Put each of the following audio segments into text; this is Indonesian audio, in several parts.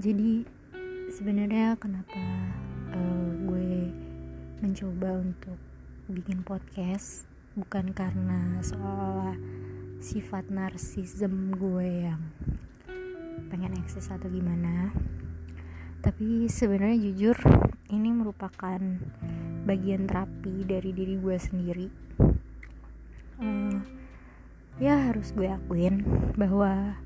jadi sebenarnya kenapa uh, gue mencoba untuk bikin podcast bukan karena soal sifat narsism gue yang pengen eksis atau gimana tapi sebenarnya jujur ini merupakan bagian terapi dari diri gue sendiri. Uh, ya harus gue akuin bahwa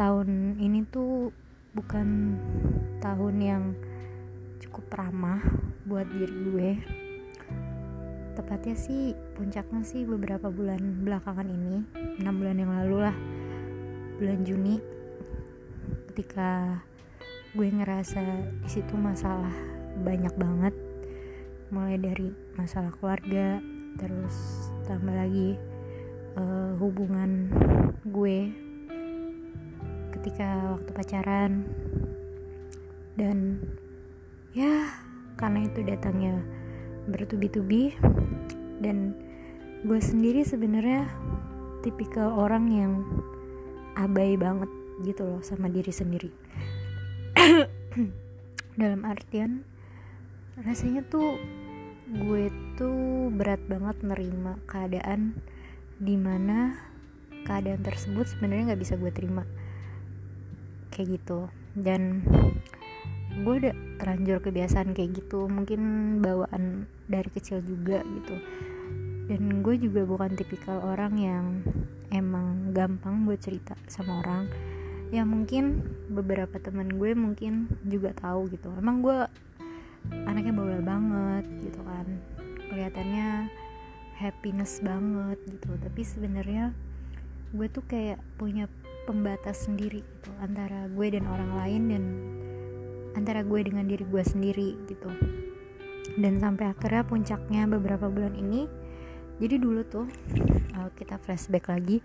tahun ini tuh bukan tahun yang cukup ramah buat diri gue. Tepatnya sih puncaknya sih beberapa bulan belakangan ini 6 bulan yang lalu lah bulan Juni ketika gue ngerasa di situ masalah banyak banget. Mulai dari masalah keluarga terus tambah lagi uh, hubungan gue ketika waktu pacaran. Dan ya karena itu datangnya bertubi-tubi. Dan gue sendiri sebenarnya tipikal orang yang abai banget gitu loh sama diri sendiri. Dalam artian rasanya tuh gue tuh berat banget nerima keadaan di mana keadaan tersebut sebenarnya nggak bisa gue terima kayak gitu. Dan gue udah terlanjur kebiasaan kayak gitu mungkin bawaan dari kecil juga gitu. Dan gue juga bukan tipikal orang yang emang gampang buat cerita sama orang. Ya mungkin beberapa teman gue mungkin juga tahu gitu. Emang gue anaknya bawel banget gitu kan. Kelihatannya happiness banget gitu. Tapi sebenarnya gue tuh kayak punya pembatas sendiri gitu antara gue dan orang lain dan antara gue dengan diri gue sendiri gitu. Dan sampai akhirnya puncaknya beberapa bulan ini jadi dulu tuh uh, kita flashback lagi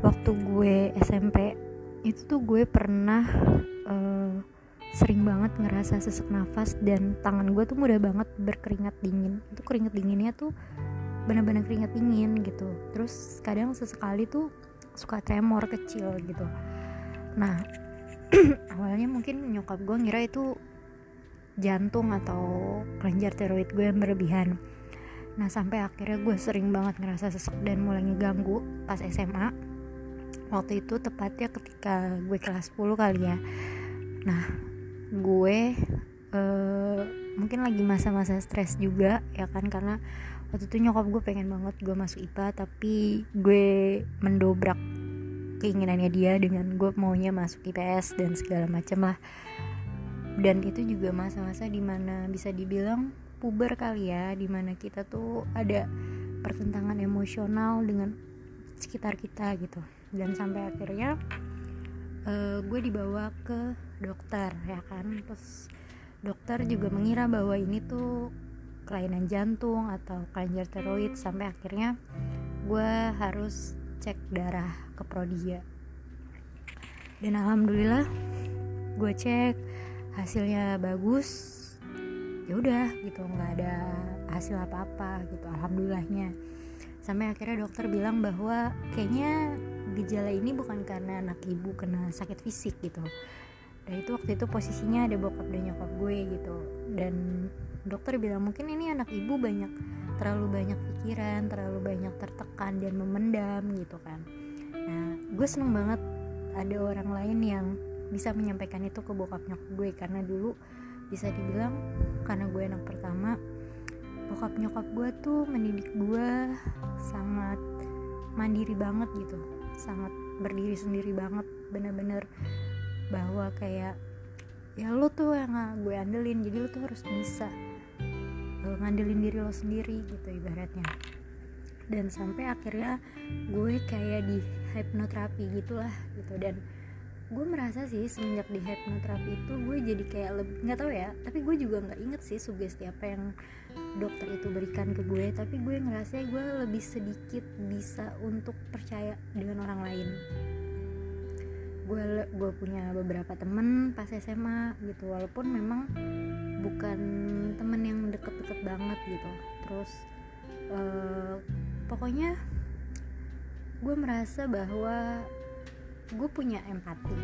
waktu gue SMP itu tuh gue pernah uh, sering banget ngerasa sesak nafas dan tangan gue tuh mudah banget berkeringat dingin. Itu keringat dinginnya tuh benar-benar keringat dingin gitu. Terus kadang sesekali tuh suka tremor kecil gitu. Nah awalnya mungkin nyokap gue ngira itu jantung atau kelenjar tiroid gue yang berlebihan. Nah sampai akhirnya gue sering banget ngerasa sesek dan mulai ngeganggu pas SMA waktu itu tepatnya ketika gue kelas 10 kali ya. Nah gue uh, mungkin lagi masa-masa stres juga ya kan? Karena waktu itu nyokap gue pengen banget gue masuk IPA tapi gue mendobrak keinginannya dia dengan gue maunya masuk IPS dan segala macam lah. Dan itu juga masa-masa di mana bisa dibilang puber kali ya di mana kita tuh ada pertentangan emosional dengan sekitar kita gitu. Dan sampai akhirnya uh, gue dibawa ke dokter ya kan? Terus dokter juga mengira bahwa ini tuh kelainan jantung atau kelenjar tiroid. Sampai akhirnya gue harus cek darah ke prodia. Dan alhamdulillah gue cek hasilnya bagus. Ya udah gitu. Nggak ada hasil apa apa gitu alhamdulillahnya. Sampai akhirnya dokter bilang bahwa kayaknya gejala ini bukan karena anak ibu kena sakit fisik gitu. Dan itu waktu itu posisinya ada bokap dan nyokap gue gitu. Dan dokter bilang mungkin ini anak ibu banyak terlalu banyak pikiran terlalu banyak tertekan dan memendam gitu kan. Nah gue seneng banget ada orang lain yang bisa menyampaikan itu ke bokap nyokap gue. Karena dulu bisa dibilang karena gue anak pertama bokap nyokap gue tuh mendidik gue sangat mandiri banget gitu. Sangat berdiri sendiri banget. Bener-bener bahwa kayak ya lo tuh yang gue andelin jadi lo tuh harus bisa uh, ngandelin diri lo sendiri gitu ibaratnya. Dan sampai akhirnya gue kayak di hipnoterapi gitulah gitu. Dan gue merasa sih semenjak di hipnoterapi itu gue jadi kayak lebih nggak tahu ya tapi gue juga nggak inget sih sugesti apa yang dokter itu berikan ke gue. Tapi gue ngerasa gue lebih sedikit bisa untuk percaya dengan orang lain. Gue gue punya beberapa temen pas SMA gitu walaupun memang bukan temen yang deket-deket banget gitu. Terus uh, pokoknya gue merasa bahwa gue punya empati.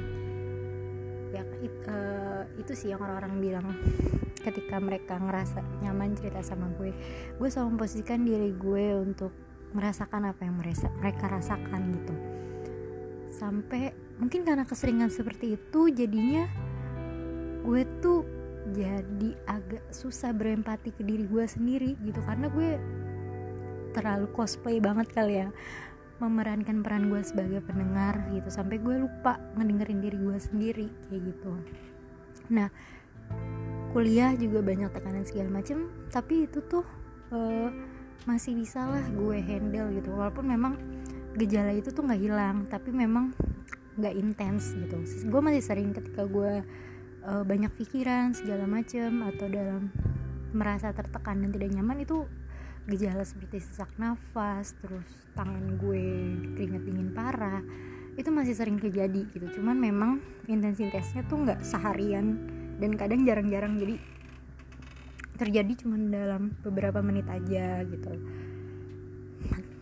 Ya uh, itu sih yang orang-orang bilang ketika mereka ngerasa nyaman cerita sama gue. Gue selalu memposisikan diri gue untuk merasakan apa yang mereka mereka rasakan gitu. Sampai mungkin karena keseringan seperti itu jadinya gue tuh jadi agak susah berempati ke diri gue sendiri gitu. Karena gue terlalu cosplay banget kali ya. Memerankan peran gue sebagai pendengar gitu. Sampai gue lupa ngedengerin diri gue sendiri kayak gitu. Nah kuliah juga banyak tekanan segala macem. Tapi itu tuh uh, masih bisa lah gue handle gitu. Walaupun memang gejala itu tuh nggak hilang tapi memang nggak intens gitu. Gue masih sering ketika gue uh, banyak pikiran segala macem atau dalam merasa tertekan dan tidak nyaman itu gejala seperti sesak nafas terus tangan gue keringet dingin parah itu masih sering terjadi gitu. Cuman memang intensitasnya tuh nggak seharian dan kadang jarang-jarang. Jadi terjadi cuma dalam beberapa menit aja gitu.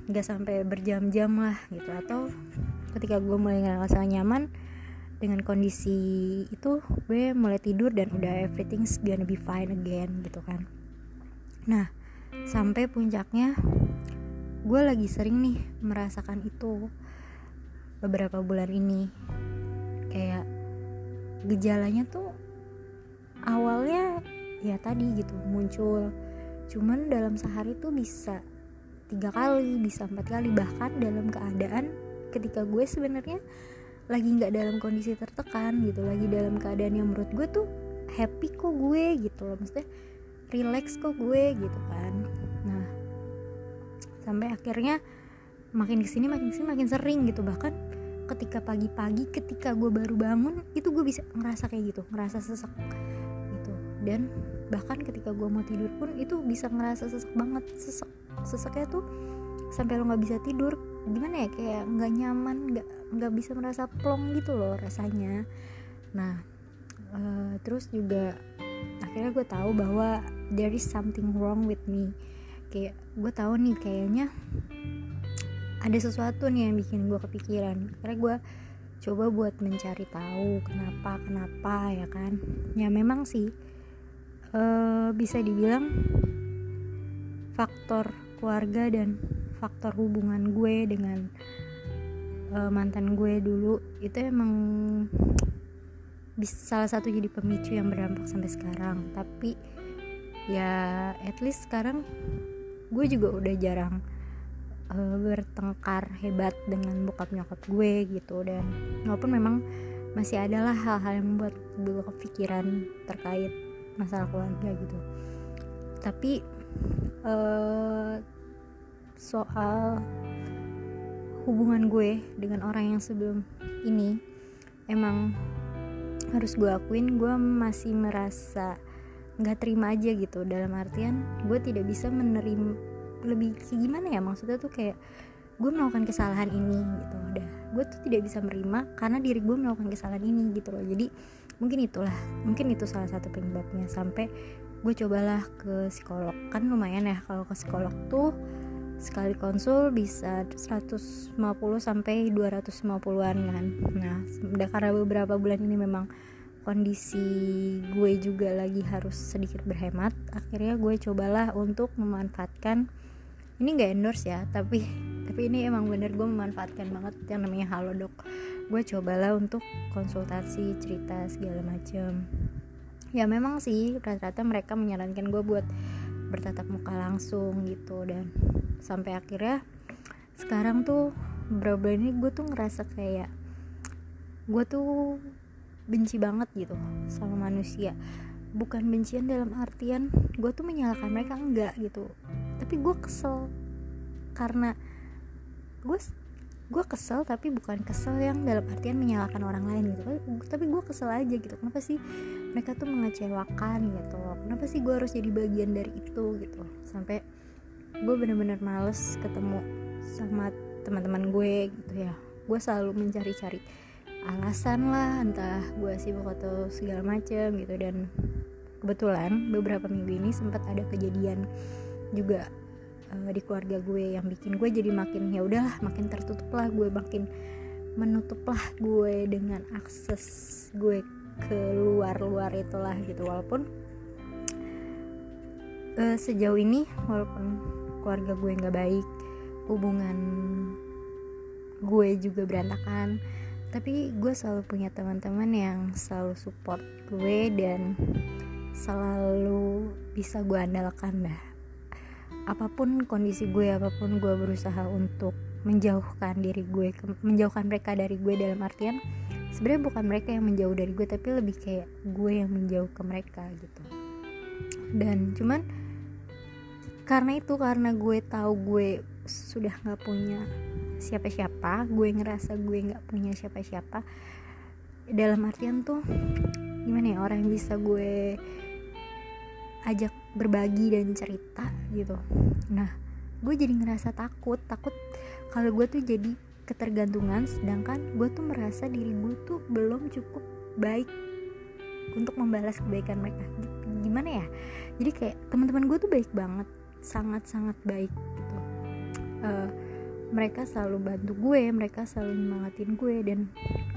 Nggak sampai berjam-jam lah gitu. Atau ketika gue mulai ngerasa nyaman dengan kondisi itu gue mulai tidur dan udah everything's gonna be fine again gitu kan. Nah sampai puncaknya gue lagi sering nih merasakan itu beberapa bulan ini. Kayak gejalanya tuh awalnya ya tadi gitu muncul. Cuman dalam sehari tuh bisa tiga kali bisa empat kali. Bahkan dalam keadaan ketika gue sebenarnya lagi nggak dalam kondisi tertekan gitu lagi dalam keadaan yang menurut gue tuh happy kok gue gitu loh maksudnya relax kok gue gitu kan. Nah sampai akhirnya makin ke sini makin ke sini makin sering gitu. Bahkan ketika pagi-pagi ketika gue baru bangun itu gue bisa ngerasa kayak gitu ngerasa sesek gitu. Dan bahkan ketika gue mau tidur pun itu bisa ngerasa sesek banget. Sesek seseknya tuh sampai lo nggak bisa tidur gimana ya kayak nggak nyaman nggak nggak bisa merasa plong gitu loh rasanya. Nah uh, terus juga akhirnya gue tahu bahwa there is something wrong with me. Kayak gue tahu nih kayaknya ada sesuatu nih yang bikin gue kepikiran. Karena gue coba buat mencari tahu kenapa kenapa ya kan? Ya memang sih uh, bisa dibilang faktor keluarga dan faktor hubungan gue dengan uh, mantan gue dulu itu emang bisa salah satu jadi pemicu yang berdampak sampai sekarang. Tapi ya at least sekarang gue juga udah jarang uh, bertengkar hebat dengan bokap nyokap gue gitu. Dan walaupun memang masih adalah hal-hal yang membuat gue kepikiran terkait masalah keluarga gitu. Tapi uh, soal hubungan gue dengan orang yang sebelum ini emang harus gue akuin gue masih merasa nggak terima aja gitu. Dalam artian gue tidak bisa menerima lebih gimana ya maksudnya tuh kayak gue melakukan kesalahan ini gitu. Udah gue tuh tidak bisa menerima karena diri gue melakukan kesalahan ini gitu loh. Jadi mungkin itulah mungkin itu salah satu penyebabnya. Sampai gue cobalah ke psikolog. Kan lumayan ya kalau ke psikolog tuh sekali konsul bisa 150 sampai 250-an kan. Nah, udah karena beberapa bulan ini memang kondisi gue juga lagi harus sedikit berhemat, akhirnya gue cobalah untuk memanfaatkan ini gak endorse ya, tapi tapi ini emang bener gue memanfaatkan banget yang namanya Halodoc. Gue cobalah untuk konsultasi, cerita segala macem. Ya memang sih rata-rata mereka menyarankan gue buat bertatap muka langsung gitu. Dan sampai akhirnya sekarang tuh beberapa ini gue tuh ngerasa kayak gue tuh benci banget gitu sama manusia. Bukan bencian dalam artian gue tuh menyalahkan mereka enggak gitu. Tapi gue kesel karena gue gue kesel tapi bukan kesel yang dalam artian menyalahkan orang lain gitu. Tapi gue kesel aja gitu. Kenapa sih mereka tuh mengecewakan gitu. Kenapa sih gue harus jadi bagian dari itu gitu? Sampai gue bener-bener males ketemu sama teman-teman gue gitu ya. Gue selalu mencari-cari alasan lah entah gue sibuk atau segala macem gitu. Dan kebetulan beberapa minggu ini sempat ada kejadian juga uh, di keluarga gue yang bikin gue jadi makin ya udahlah makin tertutup lah. Gue makin menutup lah gue dengan akses gue ke luar-luar itulah gitu. Walaupun uh, sejauh ini walaupun keluarga gue nggak baik hubungan gue juga berantakan tapi gue selalu punya teman-teman yang selalu support gue dan selalu bisa gue andalkan dah apa pun kondisi gue apa pun gue berusaha untuk menjauhkan diri gue menjauhkan mereka dari gue dalam artian sebenarnya bukan mereka yang menjauh dari gue tapi lebih kayak gue yang menjauh ke mereka gitu. Dan cuman karena itu karena gue tahu gue sudah nggak punya siapa-siapa gue ngerasa gue nggak punya siapa-siapa dalam artian tuh gimana ya orang yang bisa gue ajak berbagi dan cerita gitu. Nah gue jadi ngerasa takut takut kalau gue tuh jadi ketergantungan sedangkan gue tuh merasa diri gue tuh belum cukup baik untuk membalas kebaikan mereka. Gimana ya? Jadi kayak teman-teman gue tuh baik banget sangat-sangat baik gitu. Uh, mereka selalu bantu gue mereka selalu nyemangatin gue dan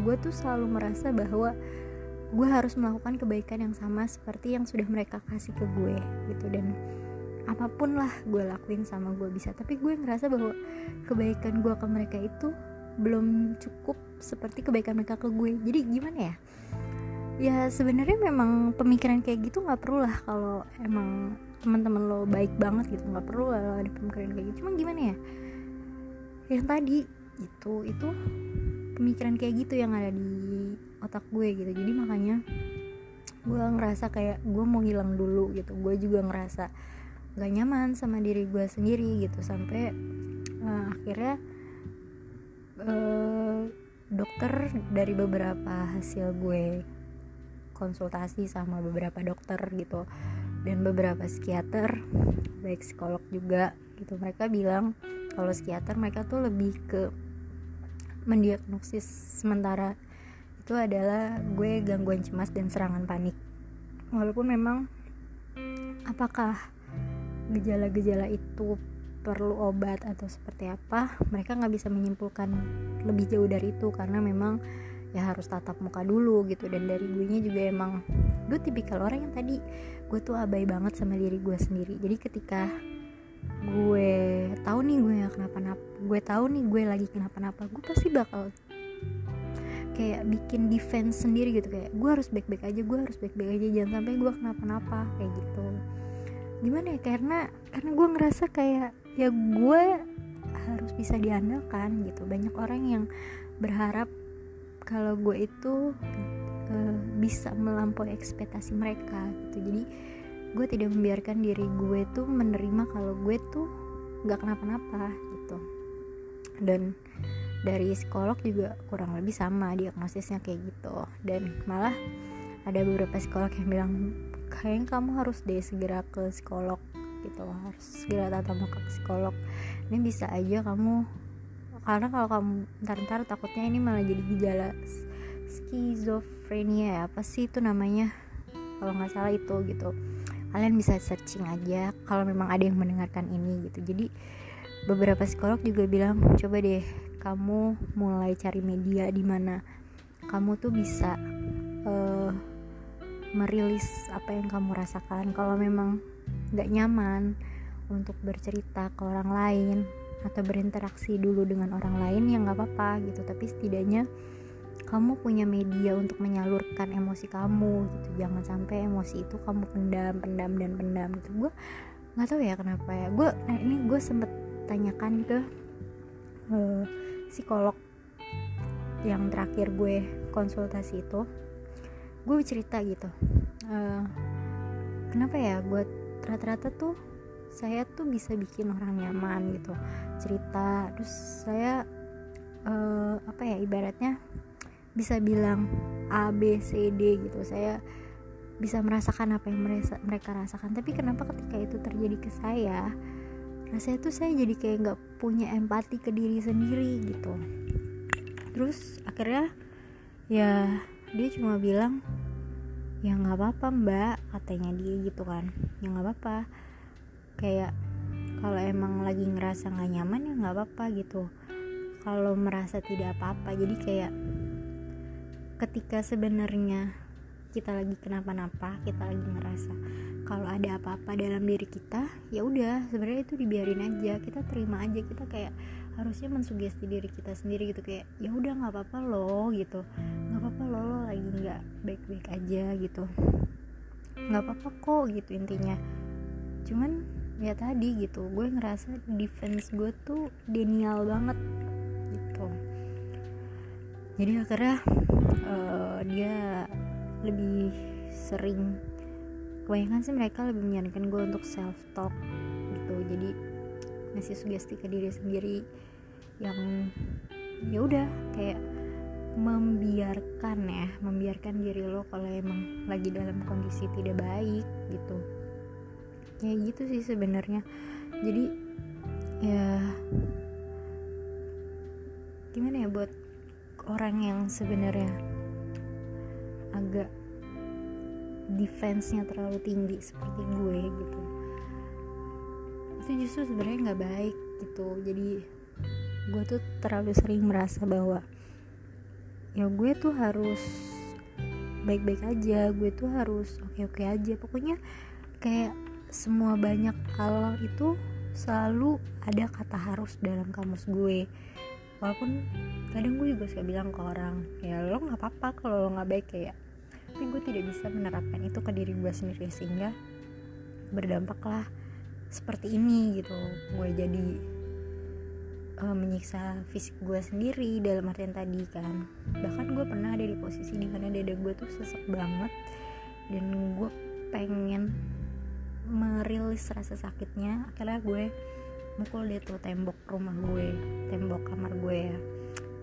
gue tuh selalu merasa bahwa gue harus melakukan kebaikan yang sama seperti yang sudah mereka kasih ke gue gitu. Dan apa pun lah gue lakuin sama gue bisa. Tapi gue ngerasa bahwa kebaikan gue ke mereka itu belum cukup seperti kebaikan mereka ke gue. Jadi gimana ya? Ya sebenarnya memang pemikiran kayak gitu nggak perlu lah kalau emang teman-teman lo baik banget gitu. Nggak perlu lah ada pemikiran kayak gitu. Cuma gimana ya? Yang tadi itu itu pemikiran kayak gitu yang ada di otak gue gitu. Jadi makanya gue ngerasa kayak gue mau hilang dulu gitu. Gue juga ngerasa gak nyaman sama diri gue sendiri gitu. Sampai uh, akhirnya uh, dokter dari beberapa hasil gue konsultasi sama beberapa dokter gitu dan beberapa psikiater baik psikolog juga gitu mereka bilang kalau psikiater mereka tuh lebih ke mendiagnosis sementara itu adalah gue gangguan cemas dan serangan panik. Walaupun memang apakah gejala-gejala itu perlu obat atau seperti apa mereka nggak bisa menyimpulkan lebih jauh dari itu karena memang ya harus tatap muka dulu gitu. Dan dari gue nya juga emang gue tipikal orang yang tadi gue tuh abai banget sama diri gue sendiri. Jadi ketika gue tahu nih gue gak kenapa-napa gue tahu nih gue lagi kenapa-napa gue pasti bakal kayak bikin defense sendiri gitu. Kayak gue harus baik-baik aja gue harus baik-baik aja jangan sampai gue kenapa-napa kayak gitu gimana ya karena karena gue ngerasa kayak ya gue harus bisa diandalkan gitu. Banyak orang yang berharap kalau gue itu uh, bisa melampaui ekspektasi mereka gitu. Jadi gue tidak membiarkan diri gue tuh menerima kalau gue tuh nggak kenapa-napa gitu. Dan dari psikolog juga kurang lebih sama diagnosisnya kayak gitu. Dan malah ada beberapa psikolog yang bilang kayaknya kamu harus deh segera ke psikolog gitu harus segera tatap muka ke psikolog. Ini bisa aja kamu karena kalau kamu ntar-ntar takutnya ini malah jadi gejala skizofrenia ya apa sih itu namanya? Kalau nggak salah itu gitu. Kalian bisa searching aja kalau memang ada yang mendengarkan ini gitu. Jadi beberapa psikolog juga bilang coba deh kamu mulai cari media di mana kamu tuh bisa uh, merilis apa yang kamu rasakan. Kalau memang nggak nyaman untuk bercerita ke orang lain atau berinteraksi dulu dengan orang lain ya nggak apa-apa gitu. Tapi setidaknya kamu punya media untuk menyalurkan emosi kamu gitu. Jangan sampai emosi itu kamu pendam pendam dan pendam gitu. Gue nggak tahu ya kenapa ya. Gue nah ini gue sempet tanyakan ke uh, psikolog yang terakhir gue konsultasi itu gue cerita gitu. Uh, kenapa ya gue rata-rata tuh saya tuh bisa bikin orang nyaman gitu. Cerita terus saya uh, apa ya ibaratnya bisa bilang A B C D gitu. Saya bisa merasakan apa yang mereka, mereka rasakan. Tapi kenapa ketika itu terjadi ke saya rasanya tuh saya jadi kayak nggak punya empati ke diri sendiri gitu. Terus akhirnya ya dia cuma bilang ya nggak apa-apa mbak katanya dia gitu kan. Ya nggak apa-apa. Kayak kalau emang lagi ngerasa nggak nyaman ya nggak apa-apa gitu. Kalau merasa tidak apa-apa jadi kayak ketika sebenarnya kita lagi kenapa-napa kita lagi ngerasa kalau ada apa-apa dalam diri kita ya udah sebenarnya itu dibiarin aja kita terima aja kita kayak harusnya mensugesti diri kita sendiri gitu kayak ya udah nggak apa-apa loh gitu. Nggak apa-apa loh lo lagi nggak baik-baik aja gitu. Nggak apa-apa kok gitu intinya. Cuman ya tadi gitu gue ngerasa defense gue tuh denial banget gitu. Jadi akhirnya uh, dia lebih sering kebanyakan sih mereka lebih menyarankan gue untuk self talk gitu. Jadi ngasih sugesti ke diri sendiri yang ya udah kayak membiarkan ya membiarkan diri lo kalau emang lagi dalam kondisi tidak baik gitu. Kayak gitu sih sebenarnya. Jadi ya gimana ya buat orang yang sebenarnya agak defense-nya terlalu tinggi seperti gue gitu itu justru sebenarnya nggak baik gitu. Jadi gue tuh terlalu sering merasa bahwa ya gue tuh harus baik-baik aja gue tuh harus oke-oke aja. Pokoknya kayak semua banyak hal itu selalu ada kata harus dalam kamus gue. Walaupun kadang gue juga suka bilang ke orang ya lo nggak apa-apa kalau lo nggak baik kayak. Tapi gue tidak bisa menerapkan itu ke diri gue sendiri sehingga berdampaklah seperti ini gitu. Gue jadi uh, menyiksa fisik gue sendiri dalam artian tadi kan. Bahkan gue pernah ada di posisi di mana dada gue tuh sesek banget dan gue pengen merilis rasa sakitnya. Akhirnya gue mukul dia tuh tembok rumah gue tembok kamar gue ya.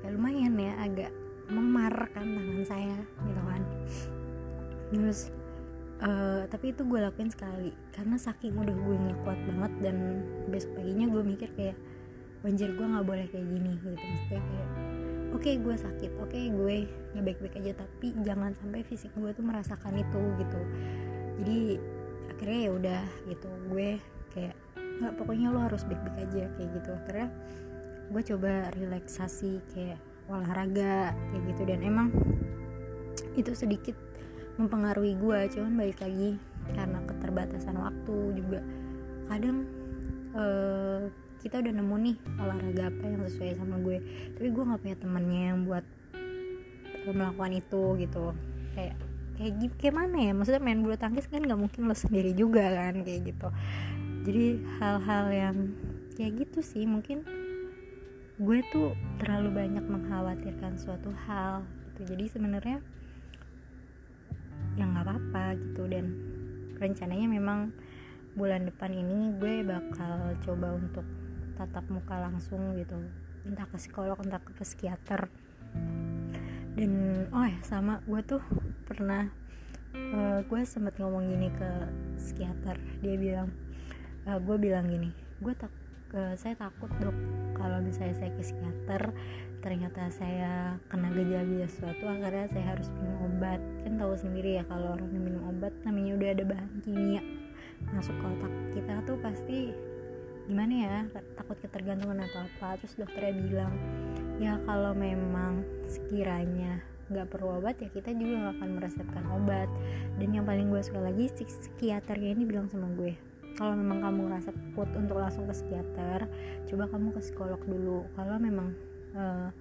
Ya lumayan ya agak memar kan tangan saya gitu kan. Terus uh, tapi itu gue lakuin sekali. Karena saking udah gue nggak kuat banget dan besok paginya gue mikir kayak banjir gue nggak boleh kayak gini gitu. Maksudnya kayak oke okay, gue sakit. Oke okay, gue nggak baik-baik aja tapi jangan sampai fisik gue tuh merasakan itu gitu. Jadi akhirnya ya udah gitu. Gue kayak nggak pokoknya lo harus baik-baik aja kayak gitu. Akhirnya gue coba relaksasi kayak olahraga kayak gitu. Dan emang itu sedikit mempengaruhi gue cuman balik lagi karena keterbatasan waktu juga. Kadang uh, kita udah nemu nih olahraga apa yang sesuai sama gue tapi gue nggak punya temennya yang buat uh, melakukan itu gitu. Kayak kayak kayak mana ya? Maksudnya main bulu tangkis kan nggak mungkin lo sendiri juga kan kayak gitu. Jadi hal-hal yang kayak gitu sih mungkin gue tuh terlalu banyak mengkhawatirkan suatu hal gitu. Jadi sebenarnya ya nggak apa-apa gitu. Dan rencananya memang bulan depan ini gue bakal coba untuk tatap muka langsung gitu. Entah ke psikolog entah ke psikiater. Dan oh ya sama gue tuh pernah uh, gue sempet ngomong gini ke psikiater. Dia bilang uh, gue bilang gini gue tak uh, saya takut dok kalau misalnya saya ke psikiater ternyata saya kena gejala sesuatu akhirnya saya harus minum obat. Kan tahu sendiri ya kalau orang minum obat namanya udah ada bahan kimia. Masuk ke otak kita tuh pasti gimana ya takut ketergantungan atau apa. Terus dokternya bilang ya kalau memang sekiranya nggak perlu obat ya kita juga nggak akan meresepkan obat. Dan yang paling gue suka lagi psikiaternya ini bilang sama gue kalau memang kamu ngerasa takut untuk langsung ke psikiater coba kamu ke psikolog dulu. Kalau memang uh,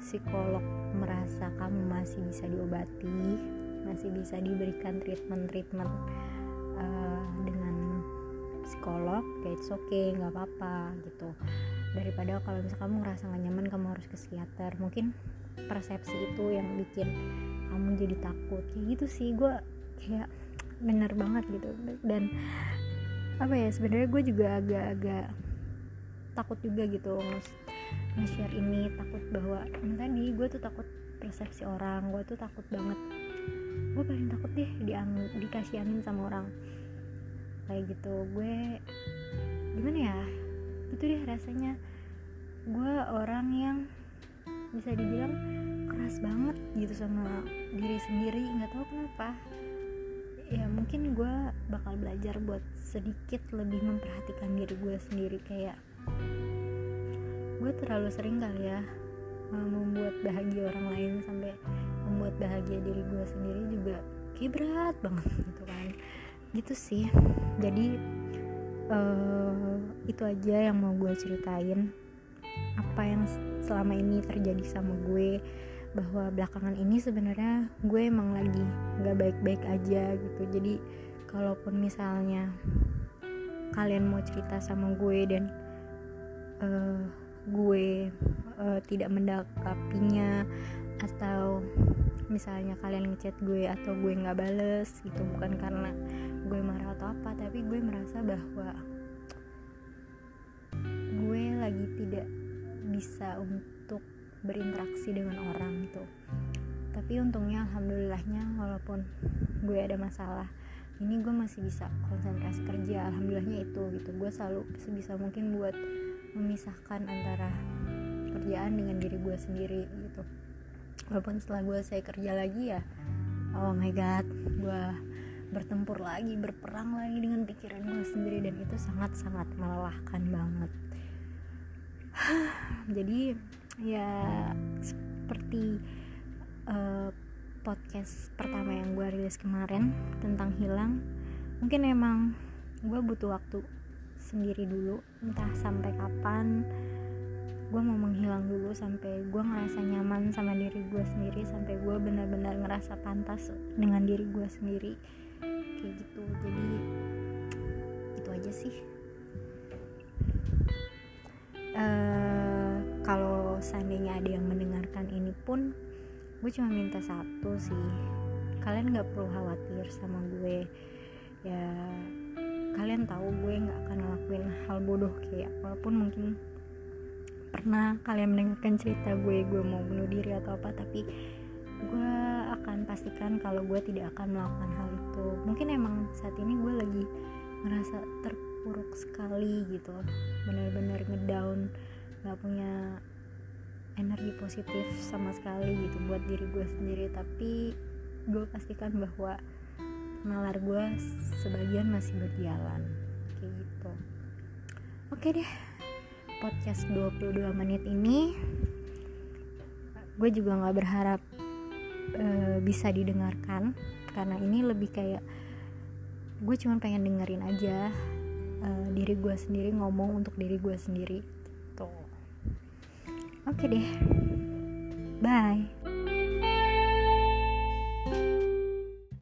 psikolog merasa kamu masih bisa diobati masih bisa diberikan treatment-treatment uh, dengan psikolog kayak it's okay nggak apa-apa gitu. Daripada kalau misalnya kamu ngerasa gak nyaman kamu harus ke psikiater. Mungkin persepsi itu yang bikin kamu jadi takut. Kayak gitu sih gue kayak bener banget gitu. Dan apa ya sebenarnya gue juga agak-agak takut juga gitu nge-share ini takut bahwa yang tadi gue tuh takut persepsi orang gue tuh takut banget. Gue paling takut deh diang dikasihanin sama orang. Kayak gitu gue gimana ya? Itu deh rasanya. Gue orang yang bisa dibilang keras banget gitu sama diri sendiri nggak tahu kenapa. Ya mungkin gue bakal belajar buat sedikit lebih memperhatikan diri gue sendiri kayak terlalu sering kali ya membuat bahagia orang lain sampai membuat bahagia diri gue sendiri juga kayak berat banget gitu kan. Gitu sih. Jadi uh, itu aja yang mau gue ceritain. Apa yang selama ini terjadi sama gue bahwa belakangan ini sebenarnya gue emang lagi nggak baik-baik aja gitu. Jadi kalaupun misalnya kalian mau cerita sama gue dan uh, gue uh, tidak mendakapinya atau misalnya kalian ngechat gue atau gue nggak bales gitu. Bukan karena gue marah atau apa tapi gue merasa bahwa gue lagi tidak bisa untuk berinteraksi dengan orang gitu. Tapi untungnya alhamdulillahnya walaupun gue ada masalah ini gue masih bisa konsentrasi kerja alhamdulillahnya itu gitu. Gue selalu sebisa mungkin buat memisahkan antara kerjaan dengan diri gue sendiri gitu. Walaupun setelah gue saya kerja lagi ya oh my god gue bertempur lagi berperang lagi dengan pikiran gue sendiri dan itu sangat sangat melelahkan banget. Jadi ya seperti uh, podcast pertama yang gue rilis kemarin tentang hilang mungkin emang gue butuh waktu sendiri dulu entah sampai kapan. Gue mau menghilang dulu sampai gue ngerasa nyaman sama diri gue sendiri sampai gue benar-benar ngerasa pantas dengan diri gue sendiri. Kayak gitu jadi itu aja sih. Uh, kalau seandainya ada yang mendengarkan ini pun gue cuma minta satu sih. Kalian nggak perlu khawatir sama gue. Ya kalian tahu gue nggak akan ngelakuin hal bodoh kayak walaupun mungkin pernah kalian mendengarkan cerita gue gue mau bunuh diri atau apa tapi gue akan pastikan kalau gue tidak akan melakukan hal itu. Mungkin emang saat ini gue lagi ngerasa terpuruk sekali gitu benar-benar ngedown gak punya energi positif sama sekali gitu buat diri gue sendiri. Tapi gue pastikan bahwa nalar gue sebagian masih berjalan. Kayak gitu. Oke deh podcast 22 menit ini gue juga nggak berharap uh, bisa didengarkan. Karena ini lebih kayak gue cuma pengen dengerin aja uh, diri gue sendiri ngomong untuk diri gue sendiri. Tuh oke deh. Bye